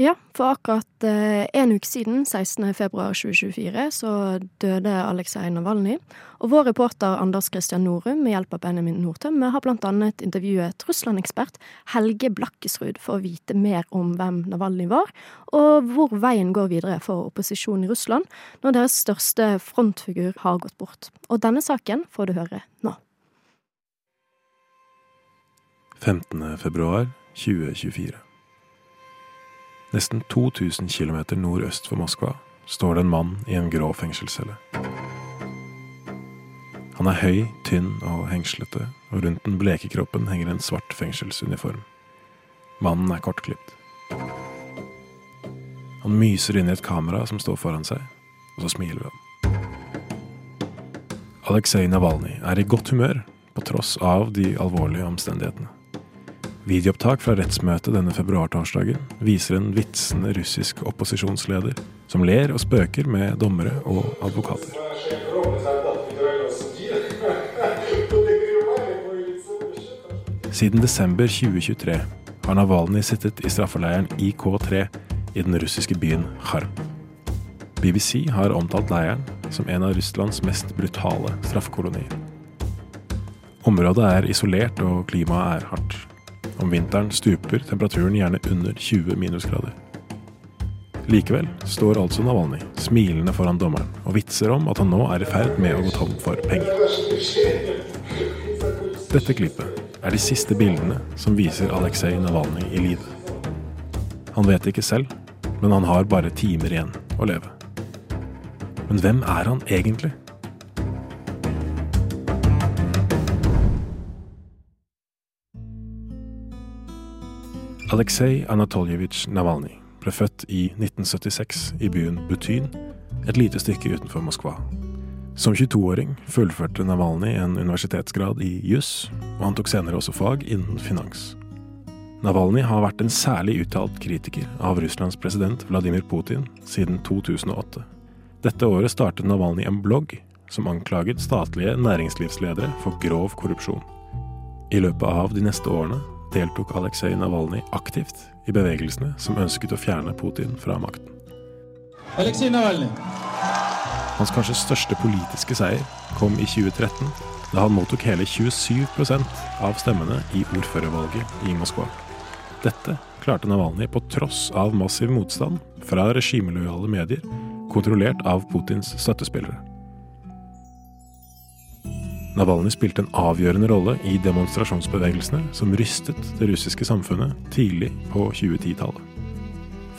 Ja, for akkurat eh, en uke siden, 16.2.2024, så døde Aleksej Navalnyj. Og vår reporter Anders Christian Norum med hjelp av Benjamin Nordtømme har annet intervjuet Russland-ekspert Helge Blakkesrud for å vite mer om hvem Navalnyj var, og hvor veien går videre for opposisjonen i Russland når deres største frontfigur har gått bort. Og denne saken får du høre nå. 15. februar 2024. Nesten 2000 km nordøst for Moskva står det en mann i en grå fengselscelle. Han er høy, tynn og hengslete, og rundt den bleke kroppen henger en svart fengselsuniform. Mannen er kortklipt. Han myser inn i et kamera som står foran seg, og så smiler han. Aleksej Navalnyj er i godt humør på tross av de alvorlige omstendighetene. Videoopptak fra rettsmøtet denne februartorsdagen viser en vitsende russisk opposisjonsleder som ler og spøker med dommere og advokater. Siden desember 2023 har Navalnyj sittet i straffeleiren IK3 i den russiske byen Kharp. BBC har omtalt leiren som en av Russlands mest brutale straffekolonier. Området er isolert og klimaet er hardt. Om vinteren stuper temperaturen gjerne under 20 minusgrader. Likevel står altså Navalny smilende foran dommeren og vitser om at han nå er i ferd med å gå tom for penger. Dette klippet er de siste bildene som viser Aleksej Navalny i live. Han vet ikke selv, men han har bare timer igjen å leve. Men hvem er han egentlig? Aleksej Anatoljevitsj Navalnyj ble født i 1976 i byen Butyn, et lite stykke utenfor Moskva. Som 22-åring fullførte Navalnyj en universitetsgrad i juss, og han tok senere også fag innen finans. Navalnyj har vært en særlig uttalt kritiker av Russlands president Vladimir Putin siden 2008. Dette året startet Navalnyj en blogg som anklaget statlige næringslivsledere for grov korrupsjon. I løpet av de neste årene deltok Aleksej Navalnyj aktivt i bevegelsene som ønsket å fjerne Putin fra makten. Hans kanskje største politiske seier kom i 2013, da han mottok hele 27% av stemmene i ordførervalget i Moskva. Dette klarte Navalnyj på tross av massiv motstand fra regimelojale medier, kontrollert av Putins støttespillere. Navalny spilte en avgjørende rolle i demonstrasjonsbevegelsene som rystet det russiske samfunnet tidlig på 2010-tallet.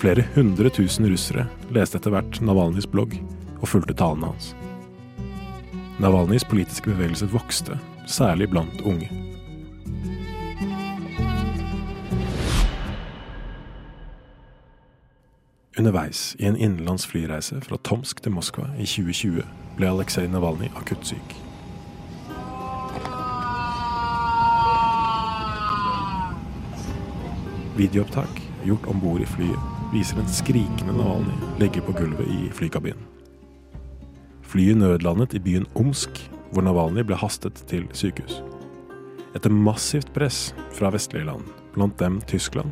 Flere hundre tusen russere leste etter hvert Navalnyjs blogg og fulgte talene hans. Navalnyjs politiske bevegelse vokste, særlig blant unge. Underveis i en innenlands flyreise fra Tomsk til Moskva i 2020 ble Aleksej Navalnyj akutt syk. Videoopptak gjort om bord i flyet viser en skrikende Navalny ligge på gulvet i flykabinen. Flyet nødlandet i byen Omsk, hvor Navalny ble hastet til sykehus. Etter massivt press fra vestlige land, blant dem Tyskland,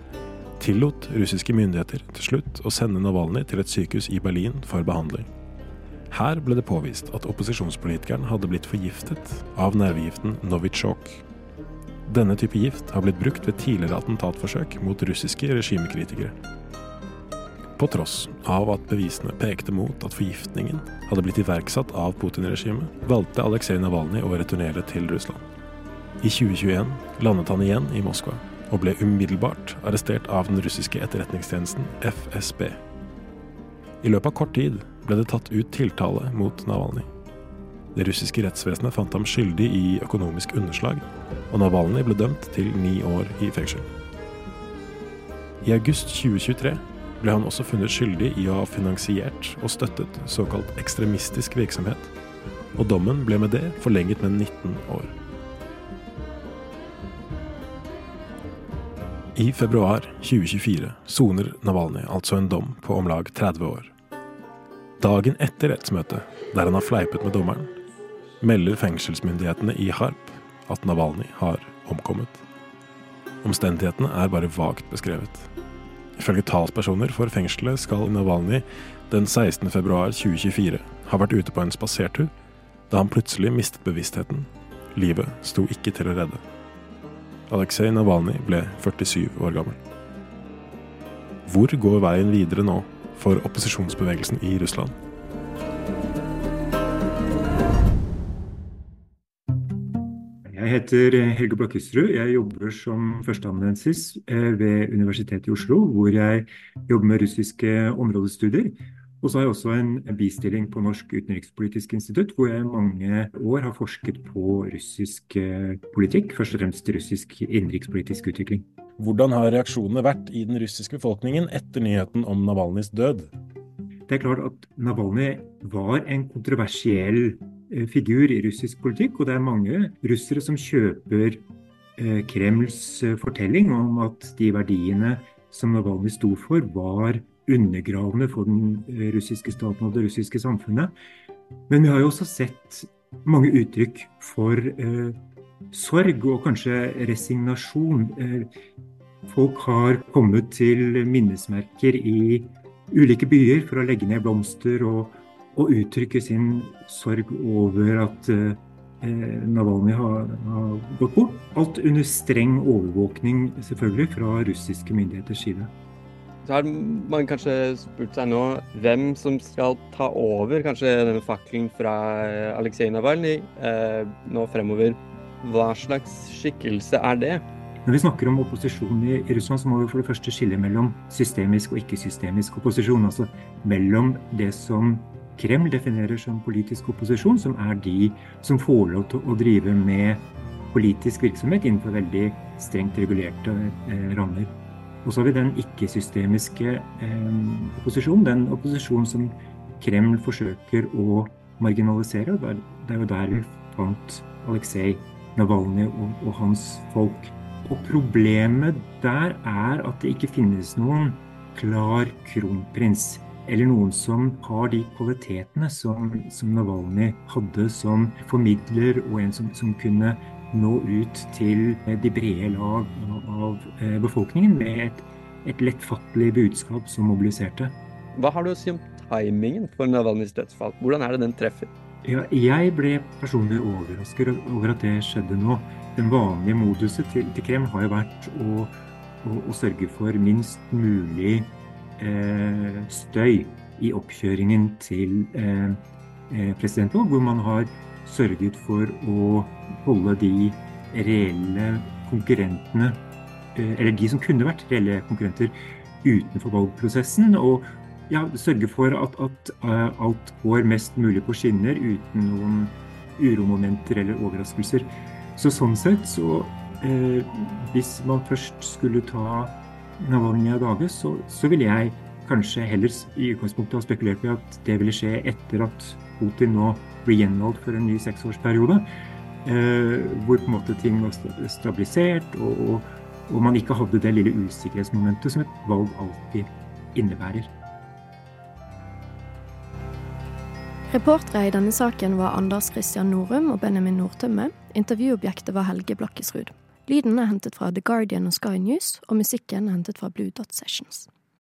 tillot russiske myndigheter til slutt å sende Navalny til et sykehus i Berlin for behandling. Her ble det påvist at opposisjonspolitikeren hadde blitt forgiftet av nervegiften Novichok, denne type gift har blitt brukt ved tidligere attentatforsøk mot russiske regimekritikere. På tross av at bevisene pekte mot at forgiftningen hadde blitt iverksatt av Putin-regimet, valgte Aleksej Navalnyj å returnere til Russland. I 2021 landet han igjen i Moskva, og ble umiddelbart arrestert av den russiske etterretningstjenesten FSB. I løpet av kort tid ble det tatt ut tiltale mot Navalnyj. Det russiske rettsvesenet fant ham skyldig i økonomisk underslag, og Navalnyj ble dømt til ni år i fengsel. I august 2023 ble han også funnet skyldig i å ha finansiert og støttet såkalt ekstremistisk virksomhet, og dommen ble med det forlenget med 19 år. I februar 2024 soner Navalnyj altså en dom på om lag 30 år. Dagen etter rettsmøtet, der han har fleipet med dommeren, melder fengselsmyndighetene i Harp at Navalny har omkommet. Omstendighetene er bare vagt beskrevet. Ifølge talspersoner for fengselet skal Navalnyj den 16.2.2024 ha vært ute på en spasertur da han plutselig mistet bevisstheten. Livet sto ikke til å redde. Aleksej Navalnyj ble 47 år gammel. Hvor går veien videre nå for opposisjonsbevegelsen i Russland? Jeg heter Helge Blakkesrud. Jeg jobber som førsteamanuensis eh, ved Universitetet i Oslo, hvor jeg jobber med russiske områdestudier. Og så har jeg også en bistilling på Norsk utenrikspolitisk institutt, hvor jeg i mange år har forsket på russisk eh, politikk, først og fremst russisk innenrikspolitisk utvikling. Hvordan har reaksjonene vært i den russiske befolkningen etter nyheten om Navalnyjs død? Det er klart at Navalnyj var en kontroversiell Eh, figur i russisk politikk, og det er mange russere som kjøper eh, Kremls eh, fortelling om at de verdiene som Navalnyj sto for, var undergravende for den russiske staten og det russiske samfunnet. Men vi har jo også sett mange uttrykk for eh, sorg og kanskje resignasjon. Eh, folk har kommet til minnesmerker i ulike byer for å legge ned blomster og å uttrykke sin sorg over at eh, Navalnyj har, har, gått bort. Alt under streng overvåkning selvfølgelig fra russiske myndigheters side. Så har man kanskje spurt seg nå hvem som skal ta over kanskje denne fakkelen fra eh, Aleksej Navalnyj eh, nå fremover. Hva slags skikkelse er det? Når vi snakker om opposisjon i, i Russland, så må vi for det første skille mellom systemisk og ikke-systemisk opposisjon. Altså mellom det som Kreml definerer som politisk opposisjon, som er de som får lov til å drive med politisk virksomhet innenfor veldig strengt regulerte eh, rammer. Og så har vi den ikke-systemiske eh, opposisjonen, den opposisjonen som Kreml forsøker å marginalisere. Det er jo der vi fant Aleksej Navalnyj og, og hans folk. Og problemet der er at det ikke finnes noen klar kronprins eller noen som har de kvalitetene som, som Navalny hadde som formidler, og en som, som, kunne nå ut til de brede lag av eh, befolkningen med et, et lettfattelig budskap som mobiliserte. Hva har du å si om timingen for Navalnyjs dødsfall? Hvordan er det den treffer? Ja, jeg ble personlig overrasket over at det skjedde nå. Den vanlige moduset til, til Kreml har jo vært å, å, å sørge for minst mulig Eh, støy i oppkjøringen til eh, eh, presidentvalg, hvor man har sørget for å holde de reelle konkurrentene, eller de som kunne vært reelle konkurrenter, utenfor valgprosessen. Og ja, sørge for at, at, alt går mest mulig på skinner uten noen uromomenter eller overraskelser. Så sånn sett så eh, Hvis man først skulle ta Navalnyj av dage, så, så ville jeg kanskje heller i utgangspunktet ha spekulert på at det ville skje etter at Putin nå blir gjenvalgt for en ny seksårsperiode. Eh, hvor på en måte ting var stabilisert, og, og, og man ikke hadde det lille usikkerhetsmomentet som et valg alltid innebærer. Reportere i denne saken var Anders Christian Norum og Benjamin Nordtømme. Intervjuobjektet var Helge Blakkesrud. Lyden er hentet fra The Guardian og Sky News, og musikken er hentet fra Blue Dot Sessions.